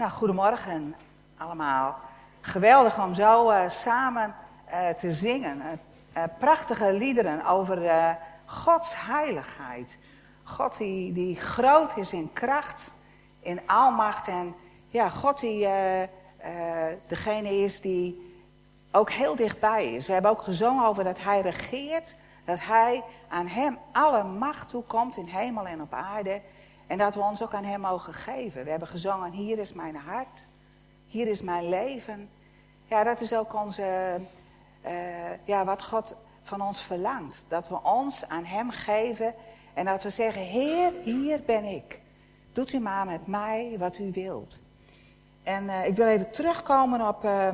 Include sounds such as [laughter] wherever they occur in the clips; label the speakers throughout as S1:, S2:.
S1: Nou, goedemorgen allemaal. Geweldig om zo uh, samen uh, te zingen. Uh, prachtige liederen over Gods heiligheid. God die, die groot is in kracht, in almacht. En ja, God die degene is die ook heel dichtbij is. We hebben ook gezongen over dat Hij regeert. Dat Hij aan Hem alle macht toekomt in hemel en op aarde. En dat we ons ook aan Hem mogen geven. We hebben gezongen, hier is mijn hart, hier is mijn leven. Ja, dat is ook onze, uh, ja, wat God van ons verlangt. Dat we ons aan Hem geven en dat we zeggen, Heer, hier ben ik. Doet u maar met mij wat u wilt. En uh, ik wil even terugkomen op uh,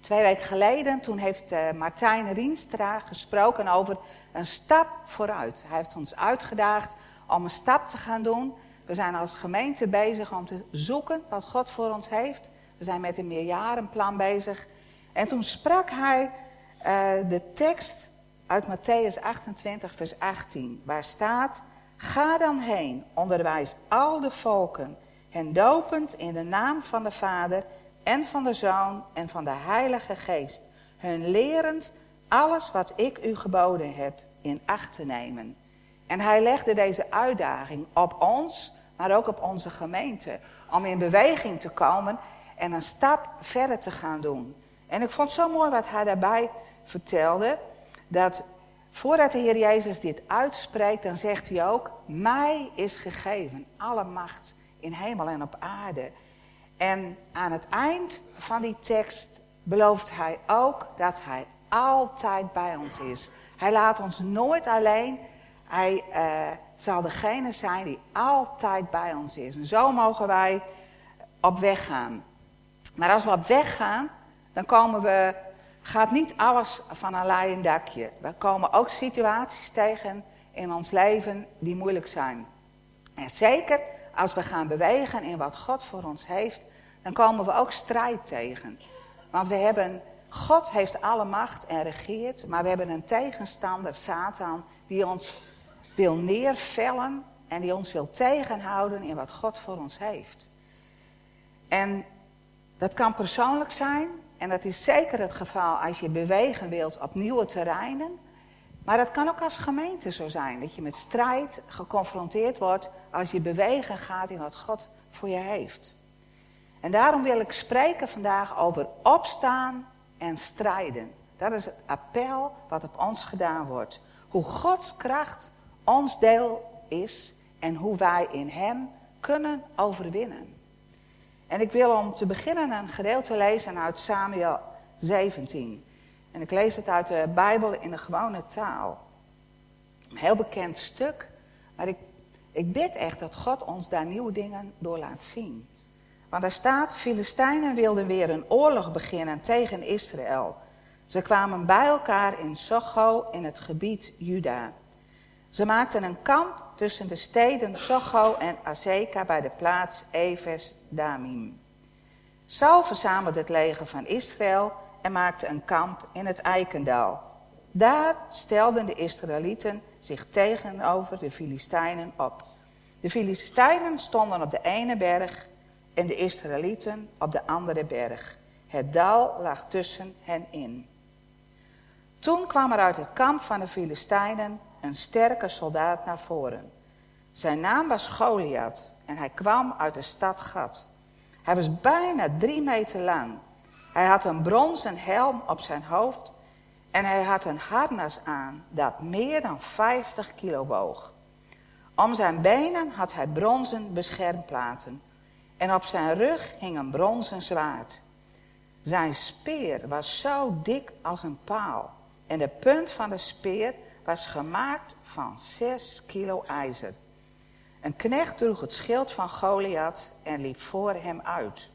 S1: twee weken geleden. Toen heeft Martijn Rienstra gesproken over een stap vooruit. Hij heeft ons uitgedaagd om een stap te gaan doen. We zijn als gemeente bezig om te zoeken wat God voor ons heeft. We zijn met een meerjarenplan bezig. En toen sprak hij uh, de tekst uit Matthäus 28, vers 18, waar staat: Ga dan heen, onderwijs al de volken, hen dopend in de naam van de Vader en van de Zoon en van de Heilige Geest, hun lerend alles wat ik u geboden heb in acht te nemen. En hij legde deze uitdaging op ons, maar ook op onze gemeente. Om in beweging te komen en een stap verder te gaan doen. En ik vond zo mooi wat hij daarbij vertelde. Dat voordat de Heer Jezus dit uitspreekt, dan zegt hij ook: Mij is gegeven alle macht in hemel en op aarde. En aan het eind van die tekst belooft hij ook dat hij altijd bij ons is. Hij laat ons nooit alleen. Hij uh, zal degene zijn die altijd bij ons is. En zo mogen wij op weg gaan. Maar als we op weg gaan, dan komen we, gaat niet alles van een laaien dakje. We komen ook situaties tegen in ons leven die moeilijk zijn. En zeker als we gaan bewegen in wat God voor ons heeft, dan komen we ook strijd tegen. Want we hebben, God heeft alle macht en regeert, maar we hebben een tegenstander, Satan, die ons wil neervellen en die ons wil tegenhouden in wat God voor ons heeft. En dat kan persoonlijk zijn en dat is zeker het geval als je bewegen wilt op nieuwe terreinen. Maar dat kan ook als gemeente zo zijn, dat je met strijd geconfronteerd wordt als je bewegen gaat in wat God voor je heeft. En daarom wil ik spreken vandaag over opstaan en strijden. Dat is het appel wat op ons gedaan wordt. Hoe Gods kracht ons deel is en hoe wij in Hem kunnen overwinnen. En ik wil om te beginnen een gedeelte lezen uit Samuel 17. En ik lees het uit de Bijbel in de gewone taal. Een heel bekend stuk, maar ik, ik bid echt dat God ons daar nieuwe dingen door laat zien. Want er staat, Filistijnen wilden weer een oorlog beginnen tegen Israël. Ze kwamen bij elkaar in Socho in het gebied Juda. Ze maakten een kamp tussen de steden Socho en Azeka bij de plaats Eves Damim. Saul verzamelde het leger van Israël en maakte een kamp in het Eikendal. Daar stelden de Israëlieten zich tegenover de Filistijnen op. De Filistijnen stonden op de ene berg en de Israëlieten op de andere berg. Het dal lag tussen hen in. Toen kwam er uit het kamp van de Filistijnen een sterke soldaat naar voren. Zijn naam was Goliath en hij kwam uit de stad Gat. Hij was bijna drie meter lang. Hij had een bronzen helm op zijn hoofd en hij had een harnas aan dat meer dan 50 kilo woog. Om zijn benen had hij bronzen beschermplaten en op zijn rug hing een bronzen zwaard. Zijn speer was zo dik als een paal en de punt van de speer was gemaakt van zes kilo ijzer. Een knecht droeg het schild van Goliath en liep voor hem uit.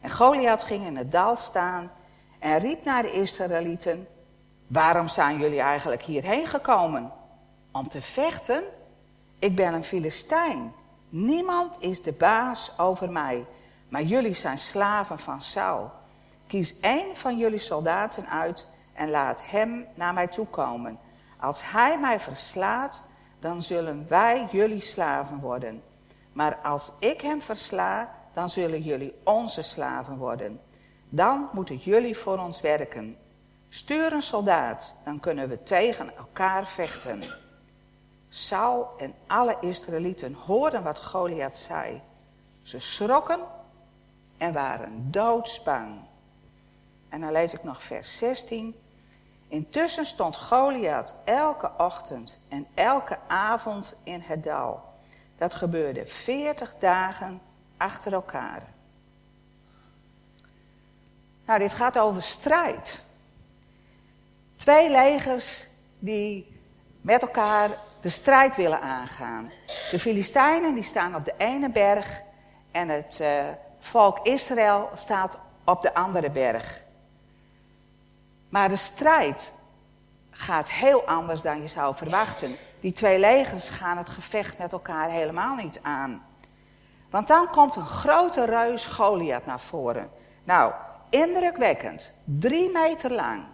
S1: En Goliath ging in het dal staan en riep naar de Israëlieten: Waarom zijn jullie eigenlijk hierheen gekomen? Om te vechten? Ik ben een Filistijn. Niemand is de baas over mij, maar jullie zijn slaven van Saul. Kies één van jullie soldaten uit en laat hem naar mij toe komen. Als hij mij verslaat, dan zullen wij jullie slaven worden. Maar als ik hem versla, dan zullen jullie onze slaven worden. Dan moeten jullie voor ons werken. Stuur een soldaat, dan kunnen we tegen elkaar vechten. Saul en alle Israëlieten hoorden wat Goliath zei. Ze schrokken en waren doodsbang. En dan lees ik nog vers 16. Intussen stond Goliath elke ochtend en elke avond in het dal. Dat gebeurde veertig dagen achter elkaar. Nou, dit gaat over strijd. Twee legers die met elkaar de strijd willen aangaan. De Filistijnen die staan op de ene berg en het uh, volk Israël staat op de andere berg. Maar de strijd gaat heel anders dan je zou verwachten. Die twee legers gaan het gevecht met elkaar helemaal niet aan. Want dan komt een grote reus Goliath naar voren. Nou, indrukwekkend. Drie meter lang.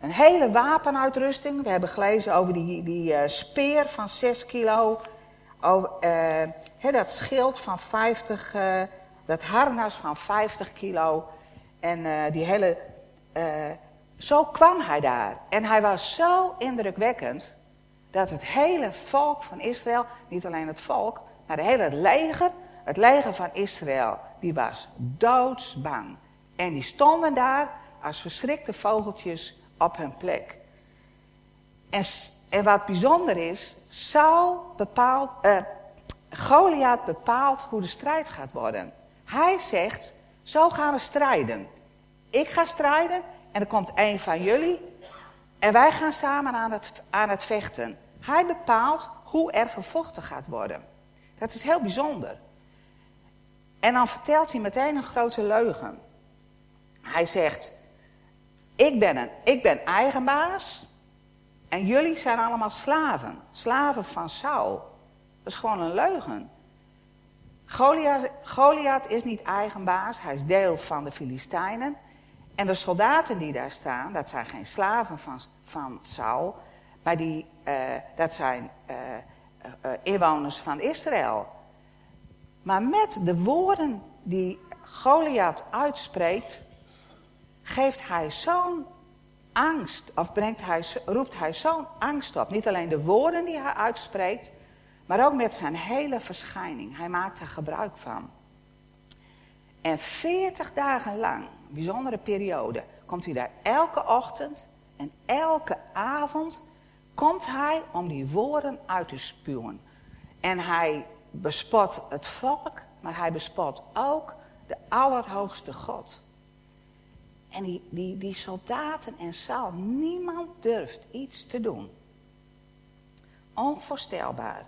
S1: Een hele wapenuitrusting. We hebben gelezen over die, die uh, speer van 6 kilo. Uh, dat schild van 50, uh, eh, dat harnas van 50 kilo. En die hele. Zo kwam hij daar. En hij was zo indrukwekkend. Dat het hele volk van Israël, niet alleen het volk, maar het hele leger, het leger van Israël, die was doodsbang. En die stonden daar als verschrikte vogeltjes op hun plek. En, wat bijzonder is, Saul bepaalt, uh, Goliath bepaalt hoe de strijd gaat worden. Hij zegt, zo gaan we strijden. Ik ga strijden en er komt een van jullie en wij gaan samen aan het, aan het vechten. Hij bepaalt hoe er gevochten gaat worden. Dat is heel bijzonder. En dan vertelt hij meteen een grote leugen. Hij zegt, ik ben, een, ik ben eigenbaas en jullie zijn allemaal slaven. Slaven van Saul. Dat is gewoon een leugen. Goliath, Goliath is niet eigenbaas, hij is deel van de Filistijnen. En de soldaten die daar staan, dat zijn geen slaven van, van Saul, maar die, uh, dat zijn uh, uh, inwoners van Israël. Maar met de woorden die Goliath uitspreekt, geeft hij zo'n angst, of brengt hij, roept hij zo'n angst op. Niet alleen de woorden die hij uitspreekt, maar ook met zijn hele verschijning. Hij maakt er gebruik van. En veertig dagen lang, bijzondere periode, komt hij daar elke ochtend en elke avond komt hij om die woorden uit te spuwen. En hij bespot het volk, maar hij bespot ook de Allerhoogste God. En die, die, die soldaten en Saul, niemand durft iets te doen. Onvoorstelbaar.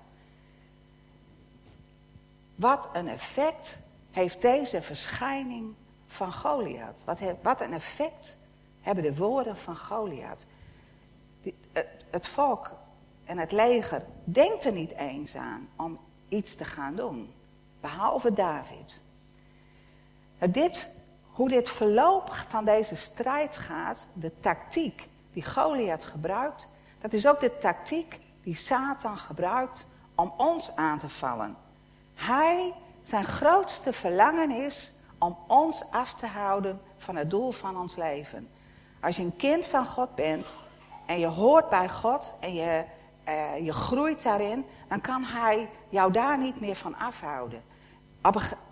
S1: Wat een effect heeft deze verschijning van Goliath? Wat, wat een effect hebben de woorden van Goliath? Het, het volk en het leger denkt er niet eens aan om iets te gaan doen. Behalve David. Dit hoe dit verloop van deze strijd gaat, de tactiek die Goliath gebruikt, dat is ook de tactiek die Satan gebruikt om ons aan te vallen. Hij, zijn grootste verlangen is om ons af te houden van het doel van ons leven. Als je een kind van God bent en je hoort bij God en je, uh, je groeit daarin, dan kan hij jou daar niet meer van afhouden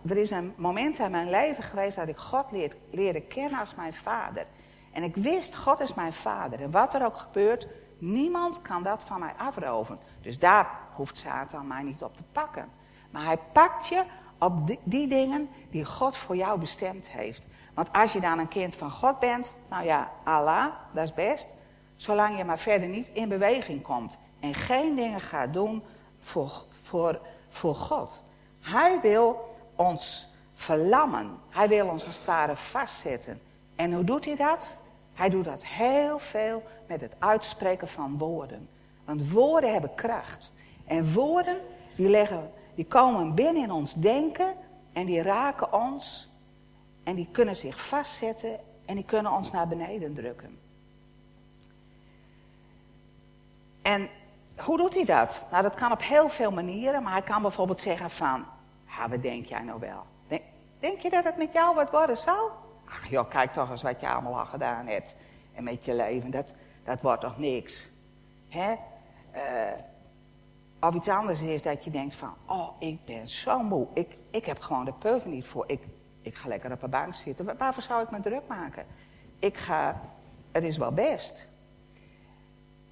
S1: er is een moment in mijn leven geweest dat ik God leer, leerde kennen als mijn vader. En ik wist, God is mijn vader. En wat er ook gebeurt, niemand kan dat van mij afroven. Dus daar hoeft Satan mij niet op te pakken. Maar hij pakt je op die, dingen die God voor jou bestemd heeft. Want als je dan een kind van God bent, nou ja, Allah, dat is best. Zolang je maar verder niet in beweging komt. En geen dingen gaat doen voor, voor, voor God. Hij wil ons verlammen. Hij wil ons als het ware vastzetten. En hoe doet hij dat? Hij doet dat heel veel met het uitspreken van woorden. Want woorden hebben kracht. En woorden die, leggen, die komen binnen in ons denken en die raken ons. En die kunnen zich vastzetten en die kunnen ons naar beneden drukken. En hoe doet hij dat? Nou, dat kan op heel veel manieren, maar hij kan bijvoorbeeld zeggen van, ja, wat denk jij nou wel? Denk, je dat het met jou wat worden zal? Ach joh, kijk toch eens wat je allemaal al gedaan hebt. En met je leven, dat, dat wordt toch niks. Hè? Uh, of iets anders is dat je denkt van, oh, ik ben zo moe. Ik, ik heb gewoon de pulver niet voor. Ik, ik ga lekker op een bank zitten. Waarvoor zou ik me druk maken? Ik ga, het is wel best.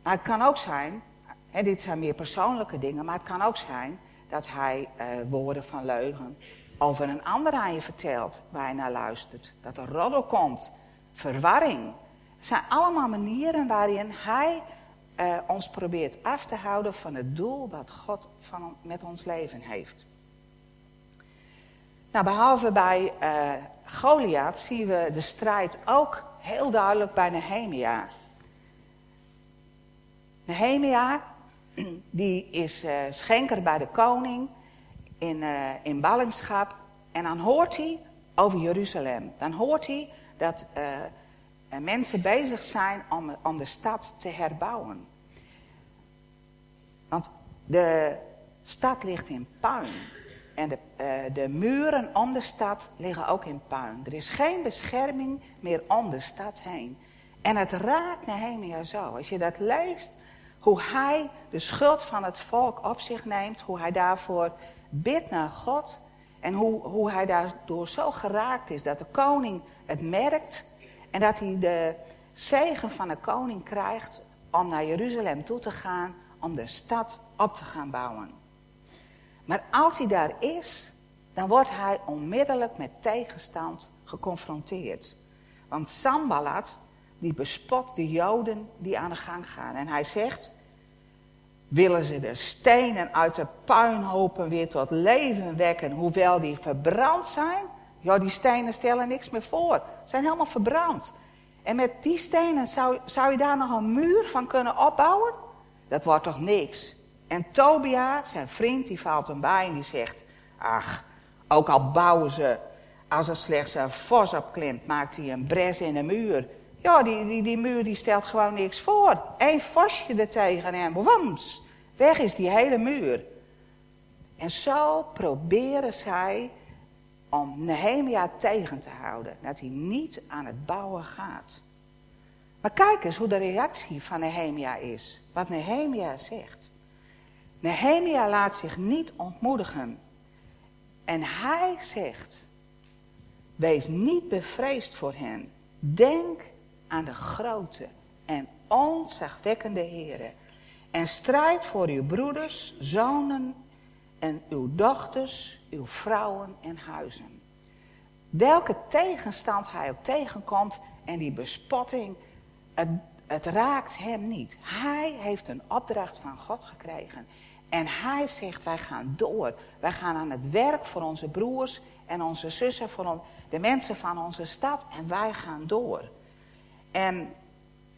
S1: Maar het kan ook zijn, en dit zijn meer persoonlijke dingen, maar het kan ook zijn dat hij uh, woorden van leugen over een ander aan je vertelt waar je naar luistert. Dat er roddel komt, verwarring. Het zijn allemaal manieren waarin hij uh, ons probeert af te houden van het doel wat God van, met ons leven heeft. Nou, behalve bij uh, Goliath zien we de strijd ook heel duidelijk bij Nehemia. Nehemia, [clears throat] die is uh, schenker bij de koning in, uh, in ballingschap. En dan hoort hij over Jeruzalem. Dan hoort hij dat uh, mensen bezig zijn om, om de stad te herbouwen. Want de stad ligt in puin. En de, uh, de muren om de stad liggen ook in puin. Er is geen bescherming meer om de stad heen. En het raakt Nehemia zo. Als je dat leest, hoe hij de schuld van het volk op zich neemt. Hoe hij daarvoor bidt naar God. En hoe, hoe hij daardoor zo geraakt is dat de koning het merkt. En dat hij de zegen van de koning krijgt om naar Jeruzalem toe te gaan. Om de stad op te gaan bouwen. Maar als hij daar is, dan wordt hij onmiddellijk met tegenstand geconfronteerd. Want Sambalat, die bespot de Joden die aan de gang gaan. En hij zegt, willen ze de stenen uit de puinhopen weer tot leven wekken, hoewel die verbrand zijn? Ja, die stenen stellen niks meer voor. Ze zijn helemaal verbrand. En met die stenen zou, zou je daar nog een muur van kunnen opbouwen? Dat wordt toch niks? En Tobia, zijn vriend, die valt hem bij en die zegt... Ach, ook al bouwen ze, als er slechts een vos op klimt, maakt hij een bres in de muur. Ja, die, die, die muur die stelt gewoon niks voor. Eén vosje er tegen en wams, weg is die hele muur. En zo proberen zij om Nehemia tegen te houden. Dat hij niet aan het bouwen gaat. Maar kijk eens hoe de reactie van Nehemia is. Wat Nehemia zegt. Nehemia laat zich niet ontmoedigen. En hij zegt, wees niet bevreesd voor hen. Denk aan de grote en onzagwekkende heren. En strijd voor uw broeders, zonen en uw dochters, uw vrouwen en huizen. Welke tegenstand hij ook tegenkomt en die bespotting, het, het raakt hem niet. Hij heeft een opdracht van God gekregen. En hij zegt, wij gaan door. Wij gaan aan het werk voor onze broers en onze zussen, voor de mensen van onze stad. En wij gaan door. En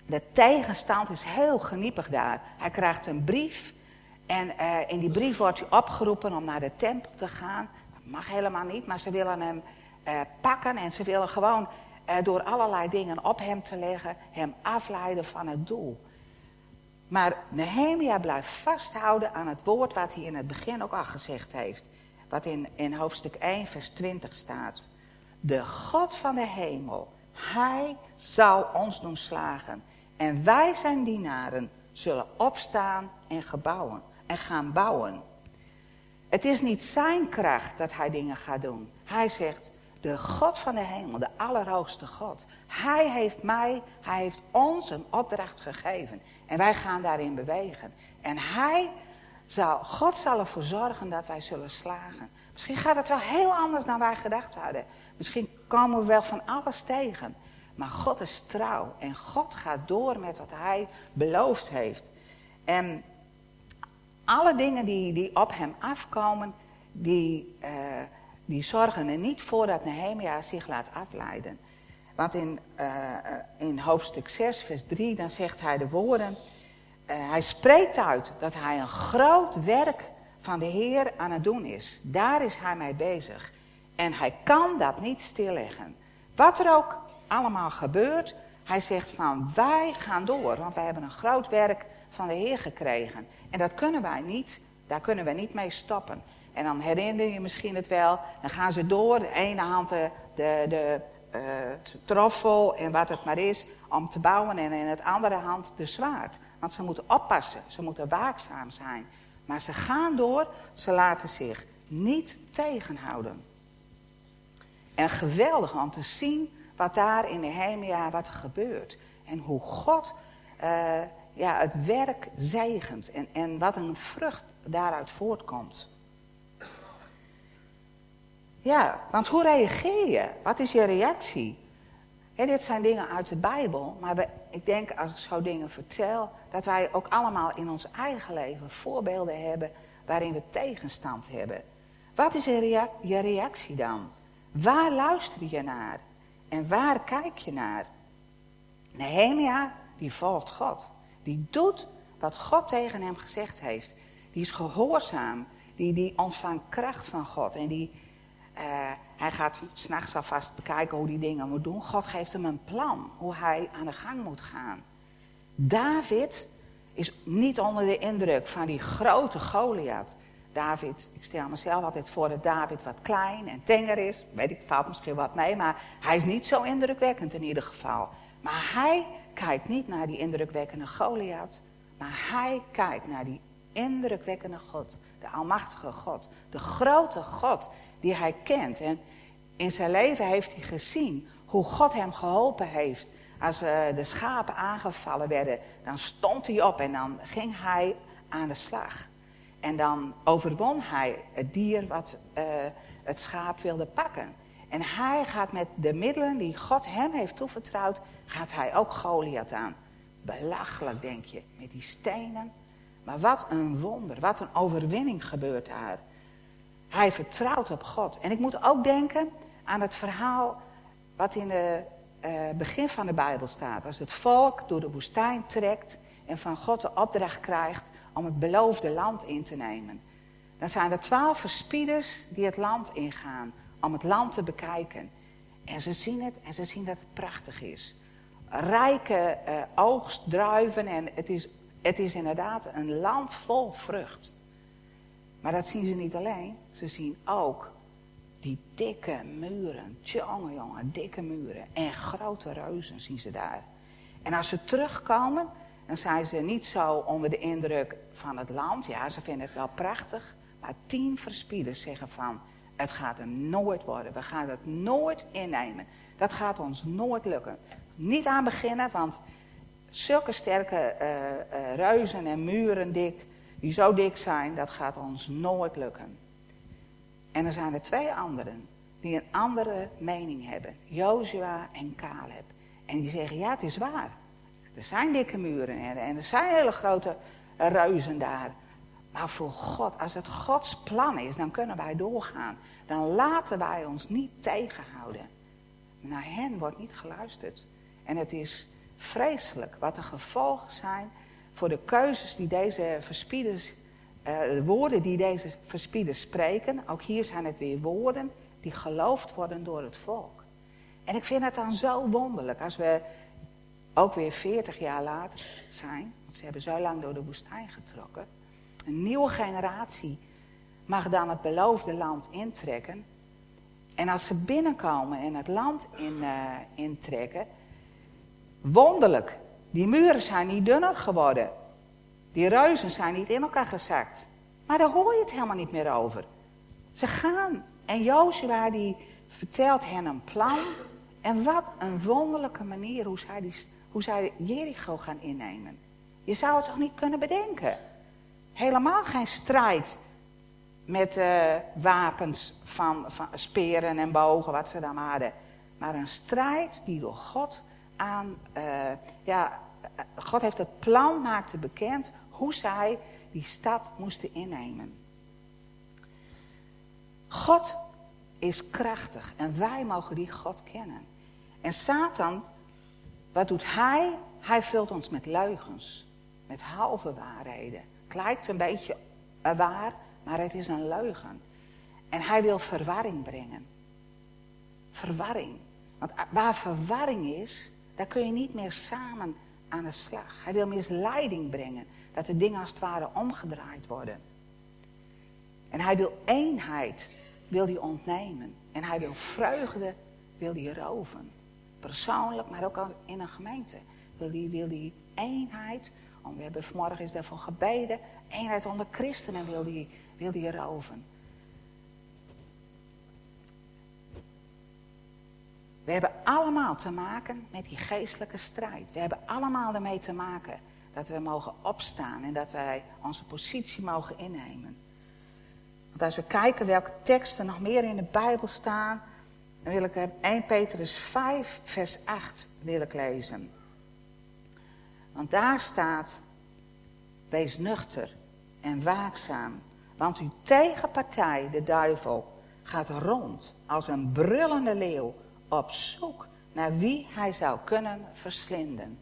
S1: de tegenstand is heel geniepig daar. Hij krijgt een brief. En uh, in die brief wordt hij opgeroepen om naar de tempel te gaan. Dat mag helemaal niet, maar ze willen hem uh, pakken. En ze willen gewoon uh, door allerlei dingen op hem te leggen, hem afleiden van het doel. Maar Nehemia blijft vasthouden aan het woord wat hij in het begin ook al gezegd heeft. Wat in, in hoofdstuk 1, vers 20 staat. De God van de hemel, hij zal ons doen slagen. En wij zijn dienaren zullen opstaan en gebouwen en gaan bouwen. Het is niet zijn kracht dat hij dingen gaat doen. Hij zegt, de God van de hemel, de allerhoogste God. Hij heeft mij, hij heeft ons een opdracht gegeven. En wij gaan daarin bewegen. En hij zal, God zal ervoor zorgen dat wij zullen slagen. Misschien gaat het wel heel anders dan wij gedacht hadden. Misschien komen we wel van alles tegen. Maar God is trouw en God gaat door met wat hij beloofd heeft. En alle dingen die, die op hem afkomen, die, uh, die zorgen er niet voor dat Nehemia zich laat afleiden. Want in, uh, in hoofdstuk 6, vers 3, dan zegt hij de woorden. Hij spreekt uit dat hij een groot werk van de Heer aan het doen is. Daar is hij mee bezig. En hij kan dat niet stilleggen. Wat er ook allemaal gebeurt. Hij zegt van wij gaan door, want wij hebben een groot werk van de Heer gekregen. En dat kunnen wij niet, daar kunnen we niet mee stoppen. En dan herinner je misschien het wel, dan gaan ze door, de ene hand de, de, de uh, troffel en wat het maar is, om te bouwen. En in het andere hand de zwaard. Want ze moeten oppassen, ze moeten waakzaam zijn. Maar ze gaan door, ze laten zich niet tegenhouden. En geweldig om te zien wat daar in Nehemia wat er gebeurt. En hoe God uh, ja, het werk zegent. En, en wat een vrucht daaruit voortkomt. Ja, want hoe reageer je? Wat is je reactie? dit zijn dingen uit de Bijbel, maar we, ik denk als ik zo dingen vertel, dat wij ook allemaal in ons eigen leven voorbeelden hebben waarin we tegenstand hebben. Wat is je reactie dan? Waar luister je naar? En waar kijk je naar? Nehemia, die volgt God. Die doet wat God tegen hem gezegd heeft. Die is gehoorzaam. Die, die ontvangt kracht van God. En die, uh, hij gaat s'nachts alvast bekijken hoe die dingen moet doen. God geeft hem een plan hoe hij aan de gang moet gaan. David is niet onder de indruk van die grote Goliath. David, ik stel mezelf altijd voor dat David wat klein en tenger is. Weet ik, valt misschien wat mee, maar hij is niet zo indrukwekkend in ieder geval. Maar hij kijkt niet naar die indrukwekkende Goliath, maar hij kijkt naar die indrukwekkende God, de Almachtige God, de grote God die hij kent. En in zijn leven heeft hij gezien hoe God hem geholpen heeft. Als uh, de schapen aangevallen werden, dan stond hij op en dan ging hij aan de slag. En dan overwon hij het dier wat uh, het schaap wilde pakken. En hij gaat met de middelen die God hem heeft toevertrouwd, gaat hij ook Goliath aan. Belachelijk, denk je, met die stenen. Maar wat een wonder, wat een overwinning gebeurt daar. Hij vertrouwt op God. En ik moet ook denken aan het verhaal wat in het uh, begin van de Bijbel staat. Als het volk door de woestijn trekt en van God de opdracht krijgt om het beloofde land in te nemen. Dan zijn er twaalf verspieders die het land ingaan om het land te bekijken. En ze zien het en ze zien dat het prachtig is. Rijke uh, oogstdruiven en het is, het is inderdaad een land vol vrucht. Maar dat zien ze niet alleen, ze zien ook die dikke muren. Tjonge jongen, dikke muren. En grote reuzen zien ze daar. En als ze terugkomen, dan zijn ze niet zo onder de indruk van het land. Ja, ze vinden het wel prachtig. Maar tien verspieders zeggen van, het gaat er nooit worden. We gaan het nooit innemen. Dat gaat ons nooit lukken. Niet aan beginnen, want zulke sterke uh, reuzen en muren dik, die zo dik zijn, dat gaat ons nooit lukken. En er zijn er twee anderen die een andere mening hebben. Joshua en Caleb. En die zeggen, ja, het is waar. Er zijn dikke muren en, en er zijn hele grote reuzen daar. Maar voor God, als het Gods plan is, dan kunnen wij doorgaan. Dan laten wij ons niet tegenhouden. Naar hen wordt niet geluisterd. En het is vreselijk wat de gevolgen zijn voor de keuzes die deze verspieders, uh, de woorden die deze verspieders spreken. Ook hier zijn het weer woorden die geloofd worden door het volk. En ik vind het dan zo wonderlijk als we ook weer 40 jaar later zijn, want ze hebben zo lang door de woestijn getrokken. Een nieuwe generatie mag dan het beloofde land intrekken. En als ze binnenkomen en het land in, uh, intrekken, wonderlijk, die muren zijn niet dunner geworden. Die reuzen zijn niet in elkaar gezakt. Maar daar hoor je het helemaal niet meer over. Ze gaan en Jozua die vertelt hen een plan. En wat een wonderlijke manier hoe zij, die, hoe zij Jericho gaan innemen. Je zou het toch niet kunnen bedenken? Helemaal geen strijd met uh, wapens van, van, speren en bogen, wat ze dan hadden. Maar een strijd die door God aan, uh, ja, God heeft het plan, maakte bekend hoe zij die stad moesten innemen. God is krachtig en wij mogen die God kennen. En Satan, wat doet hij? Hij vult ons met leugens, met halve waarheden. Lijkt een beetje waar, maar het is een leugen. En hij wil verwarring brengen. Verwarring. Want waar verwarring is, daar kun je niet meer samen aan de slag. Hij wil misleiding brengen. dat de dingen als het ware omgedraaid worden. En hij wil eenheid, wil hij ontnemen. En hij wil vreugde, wil hij roven. Persoonlijk, maar ook in een gemeente. Wil hij, wil hij eenheid, we hebben vanmorgen is daarvoor gebeden, eenheid onder christenen wil hij, wil hij roven. We hebben allemaal te maken met die geestelijke strijd. We hebben allemaal ermee te maken dat we mogen opstaan en dat wij onze positie mogen innemen. Want als we kijken welke teksten nog meer in de Bijbel staan, dan wil ik 1 Petrus 5, vers 8 wil ik lezen. Want daar staat, wees nuchter en waakzaam, want uw tegenpartij, de duivel, gaat rond als een brullende leeuw op zoek naar wie hij zou kunnen verslinden.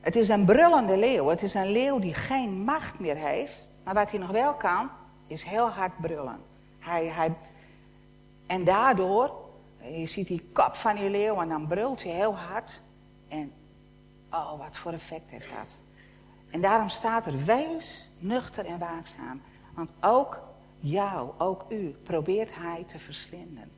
S1: Het is een brullende leeuw. Het is een leeuw die geen macht meer heeft. Maar wat hij nog wel kan, is heel hard brullen. Hij, hij, en daardoor, je ziet die kop van die leeuw en dan brult hij heel hard. En oh, wat voor effect heeft dat. En daarom staat er, wees nuchter en waakzaam. Want ook jou, ook u, probeert hij te verslinden.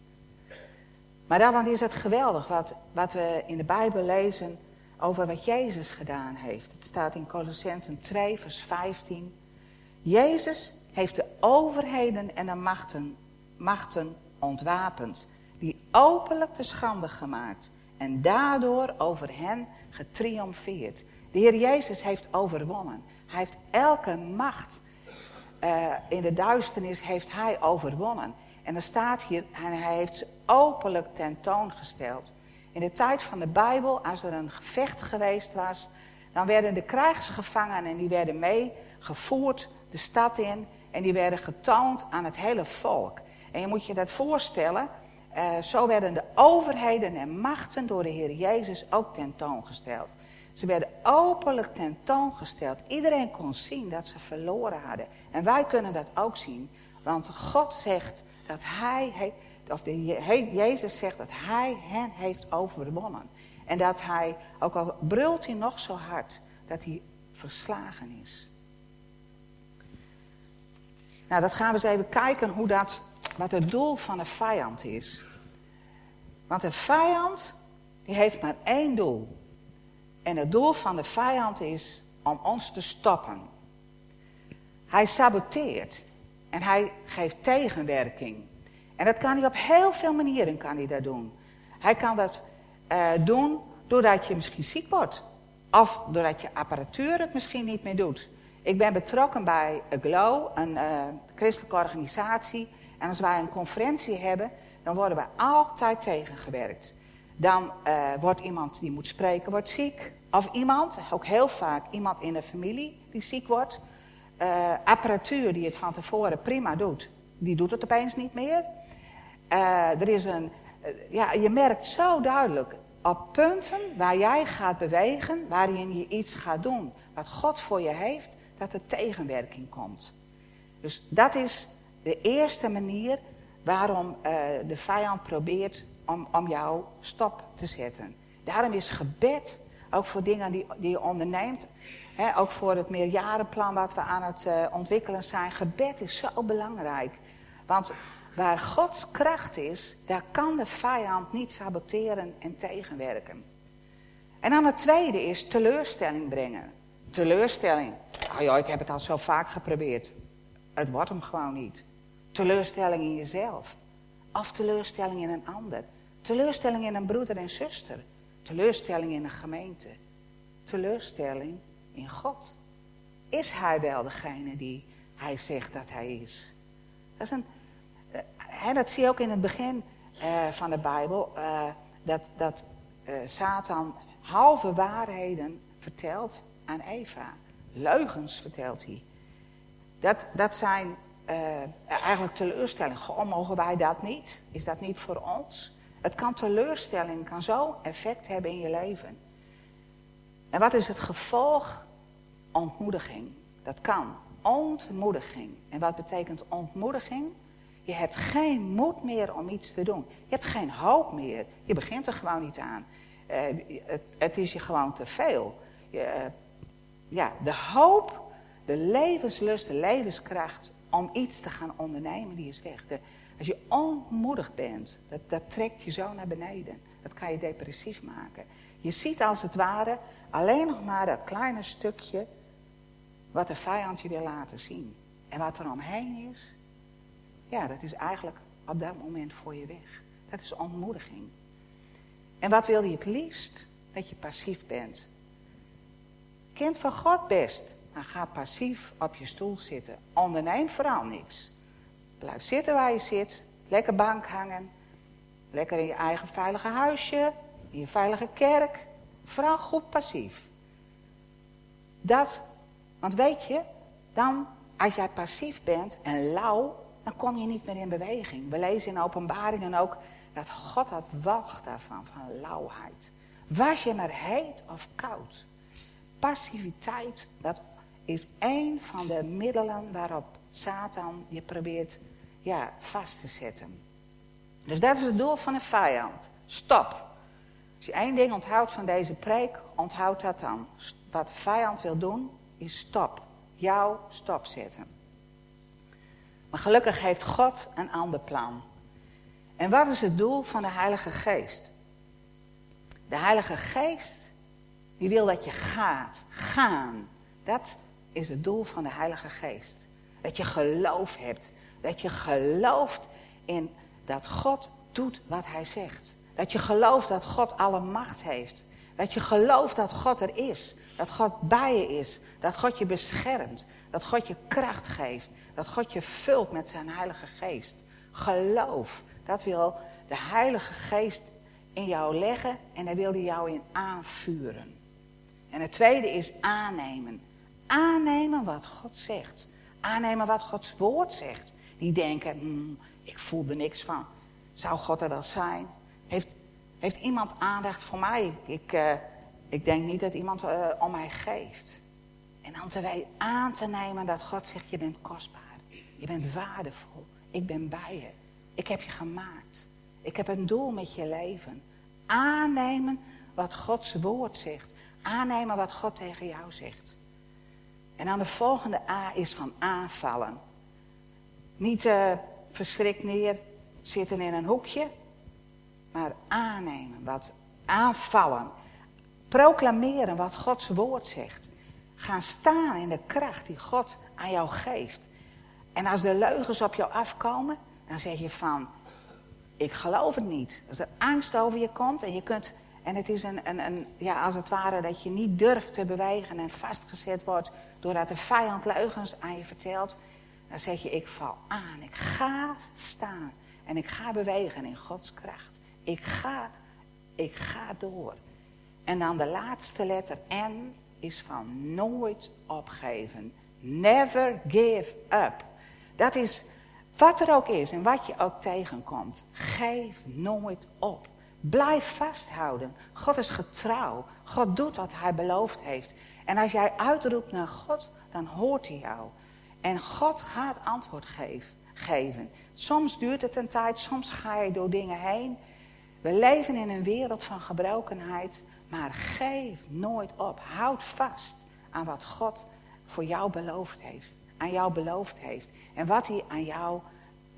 S1: Maar daarvan is het geweldig wat, wat we in de Bijbel lezen over wat Jezus gedaan heeft. Het staat in Colossensen 2, vers 15. Jezus heeft de overheden en de machten, machten ontwapend, die openlijk te schande gemaakt en daardoor over hen getriomfeerd. De Heer Jezus heeft overwonnen. Hij heeft elke macht uh, in de duisternis heeft hij overwonnen. En er staat hier, en hij heeft ze openlijk tentoongesteld. In de tijd van de Bijbel, als er een gevecht geweest was, dan werden de krijgsgevangenen, die werden meegevoerd de stad in en die werden getoond aan het hele volk. En je moet je dat voorstellen, uh, zo werden de overheden en machten door de Heer Jezus ook tentoongesteld. Ze werden openlijk tentoongesteld. Iedereen kon zien dat ze verloren hadden. En wij kunnen dat ook zien, want God zegt dat hij, of de, Jezus zegt dat hij hen heeft overwonnen. En dat hij, ook al brult hij nog zo hard, dat hij verslagen is. Nou, dat gaan we eens even kijken hoe dat, wat het doel van een vijand is. Want een vijand, die heeft maar één doel. En het doel van de vijand is om ons te stoppen. Hij saboteert. En hij geeft tegenwerking. En dat kan hij op heel veel manieren kan hij dat doen. Hij kan dat uh, doen doordat je misschien ziek wordt. Of doordat je apparatuur het misschien niet meer doet. Ik ben betrokken bij GLOW, een uh, christelijke organisatie. En als wij een conferentie hebben, dan worden we altijd tegengewerkt. Dan uh, wordt iemand die moet spreken, wordt ziek. Of iemand, ook heel vaak iemand in de familie die ziek wordt uh, apparatuur die het van tevoren prima doet, die doet het opeens niet meer. Uh, er is een, ja, je merkt zo duidelijk op punten waar jij gaat bewegen, waarin je iets gaat doen, wat God voor je heeft, dat er tegenwerking komt. Dus dat is de eerste manier waarom de vijand probeert om, om jou stop te zetten. Daarom is gebed, ook voor dingen die, die je onderneemt, ook voor het meerjarenplan wat we aan het uh, ontwikkelen zijn. Gebed is zo belangrijk. Want waar Gods kracht is, daar kan de vijand niet saboteren en tegenwerken. En dan het tweede is teleurstelling brengen. Teleurstelling. Oh joh, ik heb het al zo vaak geprobeerd. Het wordt hem gewoon niet. Teleurstelling in jezelf. Of teleurstelling in een ander. Teleurstelling in een broeder en zuster. Teleurstelling in een gemeente. Teleurstelling in God. Is hij wel degene die hij zegt dat hij is? Dat, dat zie je ook in het begin uh, van de Bijbel. Uh, dat dat Satan halve waarheden vertelt aan Eva. Leugens vertelt hij. Dat, dat zijn eigenlijk teleurstellingen. Goh, mogen wij dat niet? Is dat niet voor ons? Het kan teleurstelling, kan zo effect hebben in je leven. En wat is het gevolg ontmoediging. Dat kan. Ontmoediging. En wat betekent ontmoediging? Je hebt geen moed meer om iets te doen. Je hebt geen hoop meer. Je begint er gewoon niet aan. Uh, het, het, is je gewoon te veel. Je, uh, ja, de hoop, de levenslust, de levenskracht om iets te gaan ondernemen, die is weg. De, als je onmoedig bent, dat, dat trekt je zo naar beneden. Dat kan je depressief maken. Je ziet als het ware alleen nog maar dat kleine stukje wat de vijand je wil laten zien. En wat er omheen is, ja, dat is eigenlijk op dat moment voor je weg. Dat is ontmoediging. En wat wil je het liefst? Dat je passief bent. Kind van God best, maar ga passief op je stoel zitten. Onderneem vooral niks. Blijf zitten waar je zit, lekker bank hangen, lekker in je eigen veilige huisje, in je veilige kerk. Vooral goed passief. Dat, want weet je, dan als jij passief bent en lauw, dan kom je niet meer in beweging. We lezen in openbaringen ook dat God had wacht daarvan, van lauwheid. Was je maar heet of koud. Passiviteit, dat is één van de middelen waarop Satan je probeert ja, vast te zetten. Dus dat is het doel van een vijand. Stop. Als je één ding onthoudt van deze preek, onthoud dat dan. Wat de vijand wil doen, is stop. Jou stop zetten. Maar gelukkig heeft God een ander plan. En wat is het doel van de Heilige Geest? De Heilige Geest, die wil dat je gaat. Gaan. Dat is het doel van de Heilige Geest. Dat je geloof hebt. Dat je gelooft in dat God doet wat hij zegt. Dat je gelooft dat God alle macht heeft. Dat je gelooft dat God er is. Dat God bij je is. Dat God je beschermt. Dat God je kracht geeft. Dat God je vult met zijn Heilige Geest. Geloof. Dat wil de Heilige Geest in jou leggen en daar wil hij jou in aanvuren. En het tweede is aannemen. Aannemen wat God zegt. Aannemen wat Gods woord zegt. Die denken, hmm, ik voel er niks van. Zou God er wel zijn? Heeft, heeft iemand aandacht voor mij? Ik, uh, ik denk niet dat iemand uh, om mij geeft. En dan te wij aan te nemen dat God zegt, je bent kostbaar. Je bent waardevol. Ik ben bij je. Ik heb je gemaakt. Ik heb een doel met je leven. Aannemen wat Gods woord zegt. Aannemen wat God tegen jou zegt. En dan de volgende A is van aanvallen. Niet uh, verschrikt neer zitten in een hoekje, maar aannemen, wat aanvallen. Proclameren wat Gods woord zegt. Gaan staan in de kracht die God aan jou geeft. En als de leugens op jou afkomen, dan zeg je van, ik geloof het niet. Als er angst over je komt en je kunt, en het is een, een, ja, als het ware dat je niet durft te bewegen en vastgezet wordt doordat de vijand leugens aan je vertelt, dan zeg je, ik val aan, ik ga staan en ik ga bewegen in Gods kracht. Ik ga, ik ga door. En dan de laatste letter N is van nooit opgeven. Never give up. Dat is wat er ook is en wat je ook tegenkomt. Geef nooit op. Blijf vasthouden. God is getrouw. God doet wat hij beloofd heeft. En als jij uitroept naar God, dan hoort hij jou. En God gaat antwoord geven. Soms duurt het een tijd, soms ga je door dingen heen. We leven in een wereld van gebrokenheid, maar geef nooit op. Houd vast aan wat God voor jou beloofd heeft. Aan jou beloofd heeft. En wat hij aan jou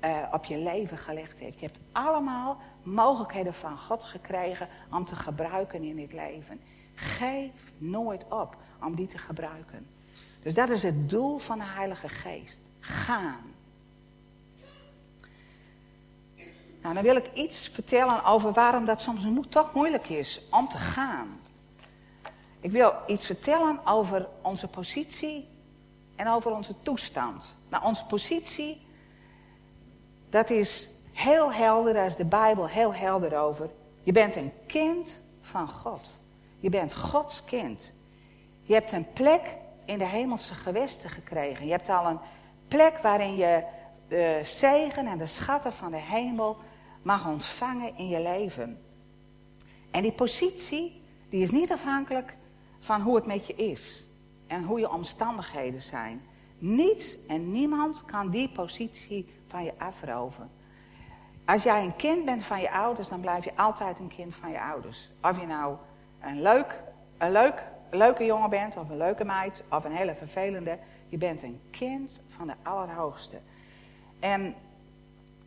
S1: uh, op je leven gelegd heeft. Je hebt allemaal mogelijkheden van God gekregen om te gebruiken in dit leven. Geef nooit op om die te gebruiken. Dus dat is het doel van de Heilige Geest. Gaan. Nou, dan wil ik iets vertellen over waarom dat soms toch moeilijk is om te gaan. Ik wil iets vertellen over onze positie en over onze toestand. Nou, onze positie, dat is heel helder, daar is de Bijbel heel helder over. Je bent een kind van God. Je bent Gods kind. Je hebt een plek in de hemelse gewesten gekregen. Je hebt al een plek waarin je de zegen en de schatten van de hemel mag ontvangen in je leven. En die positie, die is niet afhankelijk van hoe het met je is en hoe je omstandigheden zijn. Niets en niemand kan die positie van je afroven. Als jij een kind bent van je ouders, dan blijf je altijd een kind van je ouders. Of je nou een leuk, een leuk leuke jongen bent, of een leuke meid, of een hele vervelende. Je bent een kind van de Allerhoogste. En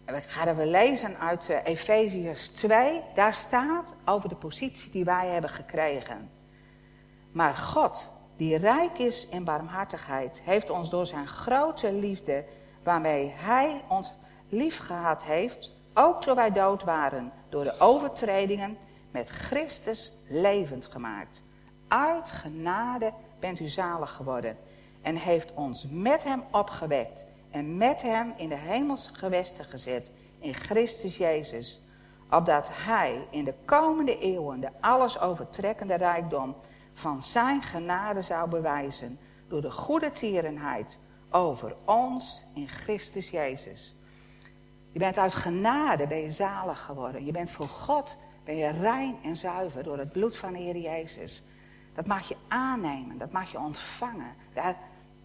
S1: we gaan we lezen uit uh, Efeziërs 2. Daar staat over de positie die wij hebben gekregen. Maar God, die rijk is in barmhartigheid, heeft ons door zijn grote liefde, waarmee Hij ons lief gehad heeft, ook toen wij dood waren, door de overtredingen, met Christus levend gemaakt. Uit genade bent u zalig geworden en heeft ons met hem opgewekt en met hem in de hemelse gewesten gezet in Christus Jezus, opdat hij in de komende eeuwen de alles overtrekkende rijkdom van zijn genade zou bewijzen door de goede tierenheid over ons in Christus Jezus. Je bent uit genade, ben je zalig geworden. Je bent voor God, ben je rein en zuiver door het bloed van Heer Jezus. Dat mag je aannemen, dat mag je ontvangen. Daar,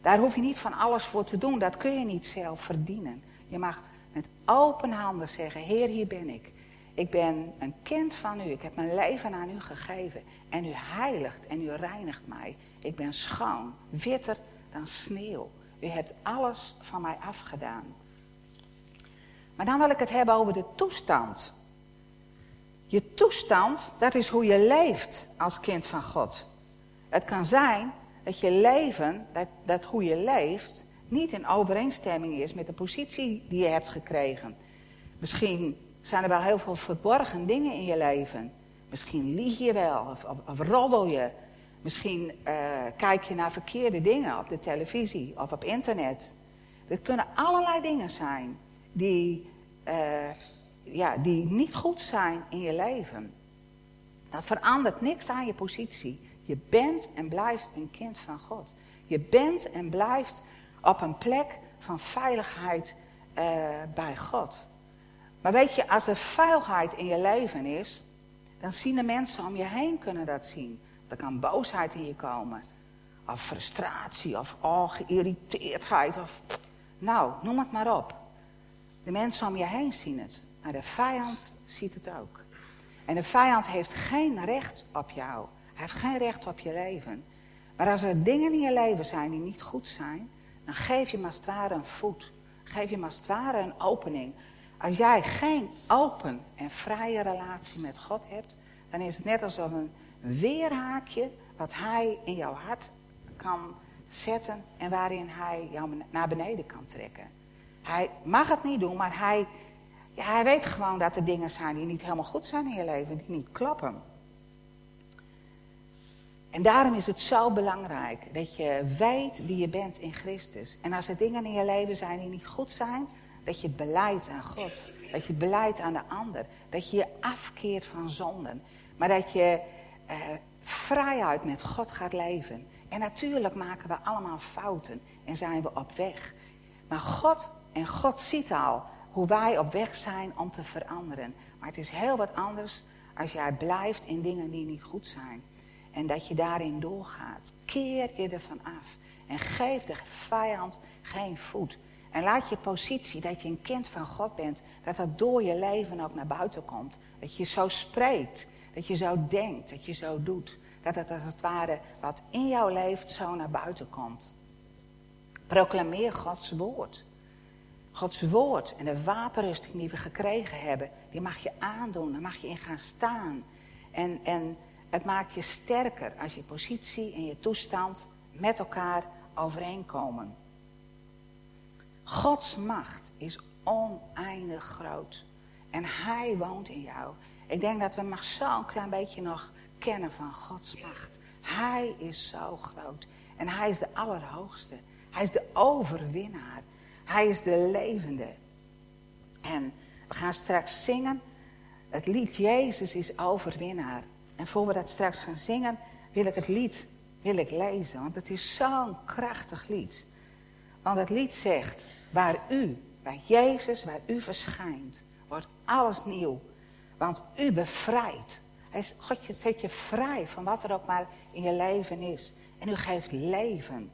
S1: daar hoef je niet van alles voor te doen, dat kun je niet zelf verdienen. Je mag met open handen zeggen, Heer, hier ben ik. Ik ben een kind van u, ik heb mijn leven aan u gegeven. En u heiligt en u reinigt mij. Ik ben schoon, witter dan sneeuw. U hebt alles van mij afgedaan. Maar dan wil ik het hebben over de toestand. Je toestand, dat is hoe je leeft als kind van God. Het kan zijn dat je leven, dat, dat hoe je leeft, niet in overeenstemming is met de positie die je hebt gekregen. Misschien zijn er wel heel veel verborgen dingen in je leven. Misschien lieg je wel of, of, roddel je. Misschien uh, kijk je naar verkeerde dingen op de televisie of op internet. Er kunnen allerlei dingen zijn die, uh, ja, die niet goed zijn in je leven. Dat verandert niks aan je positie. Je bent en blijft een kind van God. Je bent en blijft op een plek van veiligheid uh, bij God. Maar weet je, als er veiligheid in je leven is, dan zien de mensen om je heen kunnen dat zien. Er kan boosheid in je komen. Of frustratie, of oh, geïrriteerdheid. Of, nou, noem het maar op. De mensen om je heen zien het. Maar de vijand ziet het ook. En de vijand heeft geen recht op jou. Hij heeft geen recht op je leven. Maar als er dingen in je leven zijn die niet goed zijn, dan geef je maar ware een voet. Geef je maar ware een opening. Als jij geen open en vrije relatie met God hebt, dan is het net alsof een weerhaakje wat hij in jouw hart kan zetten en waarin hij jou naar beneden kan trekken. Hij mag het niet doen, maar hij, ja, hij weet gewoon dat er dingen zijn die niet helemaal goed zijn in je leven, die niet kloppen. En daarom is het zo belangrijk dat je weet wie je bent in Christus. En als er dingen in je leven zijn die niet goed zijn, dat je het beleidt aan God. Dat je het aan de ander. Dat je je afkeert van zonden. Maar dat je eh, vrijheid met God gaat leven. En natuurlijk maken we allemaal fouten en zijn we op weg. Maar God en God ziet al hoe wij op weg zijn om te veranderen. Maar het is heel wat anders als jij blijft in dingen die niet goed zijn. En dat je daarin doorgaat. Keer je ervan af. En geef de vijand geen voet. En laat je positie, dat je een kind van God bent, dat dat door je leven ook naar buiten komt. Dat je zo spreekt, dat je zo denkt, dat je zo doet. Dat het als het ware wat in jou leeft zo naar buiten komt. Proclameer Gods woord. Gods woord en de wapenrusting die we gekregen hebben, die mag je aandoen, daar mag je in gaan staan. En, en het maakt je sterker als je positie en je toestand met elkaar overeenkomen. Gods macht is oneindig groot. En Hij woont in jou. Ik denk dat we maar zo'n klein beetje nog kennen van Gods macht. Hij is zo groot. En Hij is de Allerhoogste. Hij is de overwinnaar. Hij is de levende. En we gaan straks zingen. Het lied Jezus is overwinnaar. En voor we dat straks gaan zingen, wil ik het lied wil ik lezen. Want het is zo'n krachtig lied. Want het lied zegt, waar u, waar Jezus, waar u verschijnt, wordt alles nieuw. Want u bevrijdt. God zet je vrij van wat er ook maar in je leven is. En u geeft leven.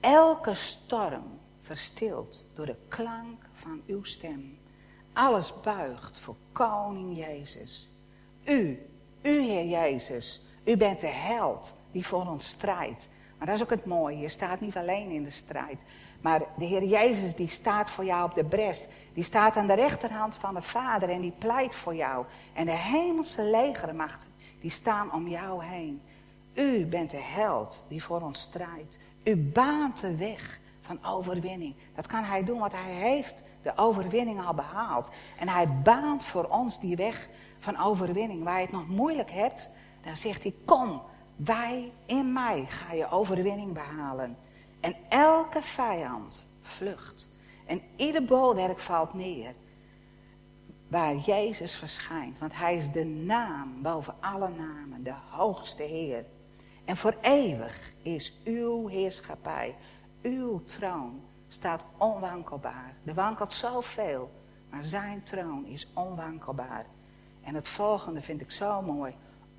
S1: Elke storm verstilt door de klank van uw stem. Alles buigt voor koning Jezus. U, u Heer Jezus, u bent de held die voor ons strijdt. Maar dat is ook het mooie. Je staat niet alleen in de strijd. Maar de Heer Jezus die staat voor jou op de brest. Die staat aan de rechterhand van de Vader en die pleit voor jou. En de hemelse legermachten die staan om jou heen. U bent de held die voor ons strijdt. U baant de weg van overwinning. Dat kan hij doen, want hij heeft de overwinning al behaald. En hij baant voor ons die weg van overwinning. Waar je het nog moeilijk hebt, dan zegt hij: Kom, wij in mij ga je overwinning behalen. En elke vijand vlucht. En ieder bolwerk valt neer. Waar Jezus verschijnt. Want hij is de naam boven alle namen. De hoogste Heer. En voor eeuwig is uw heerschappij. Uw troon staat onwankelbaar. Er wankelt zoveel. Maar zijn troon is onwankelbaar. En het volgende vind ik zo mooi.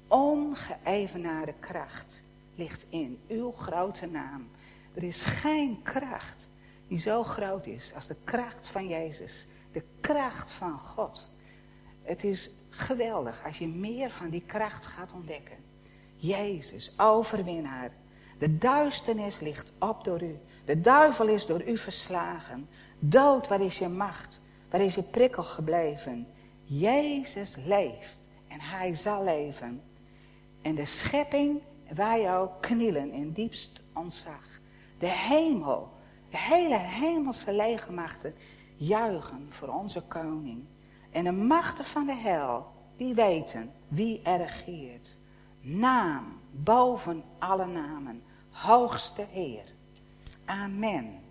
S1: Ongeëvenaarde kracht ligt in uw grote naam. Er is geen kracht die zo groot is als de kracht van Jezus. De kracht van God. Het is geweldig als je meer van die kracht gaat ontdekken. Jezus, overwinnaar. De duisternis ligt op door u. De duivel is door u verslagen. Dood, waar is je macht? Waar is je prikkel gebleven? Jezus leeft en hij zal leven. En de schepping, wij ook knielen in diepst ontzag. De hemel, de hele hemelse legermachten juichen voor onze koning. En de machten van de hel, die weten wie er regeert. Naam boven alle namen, hoogste Heer. Amen.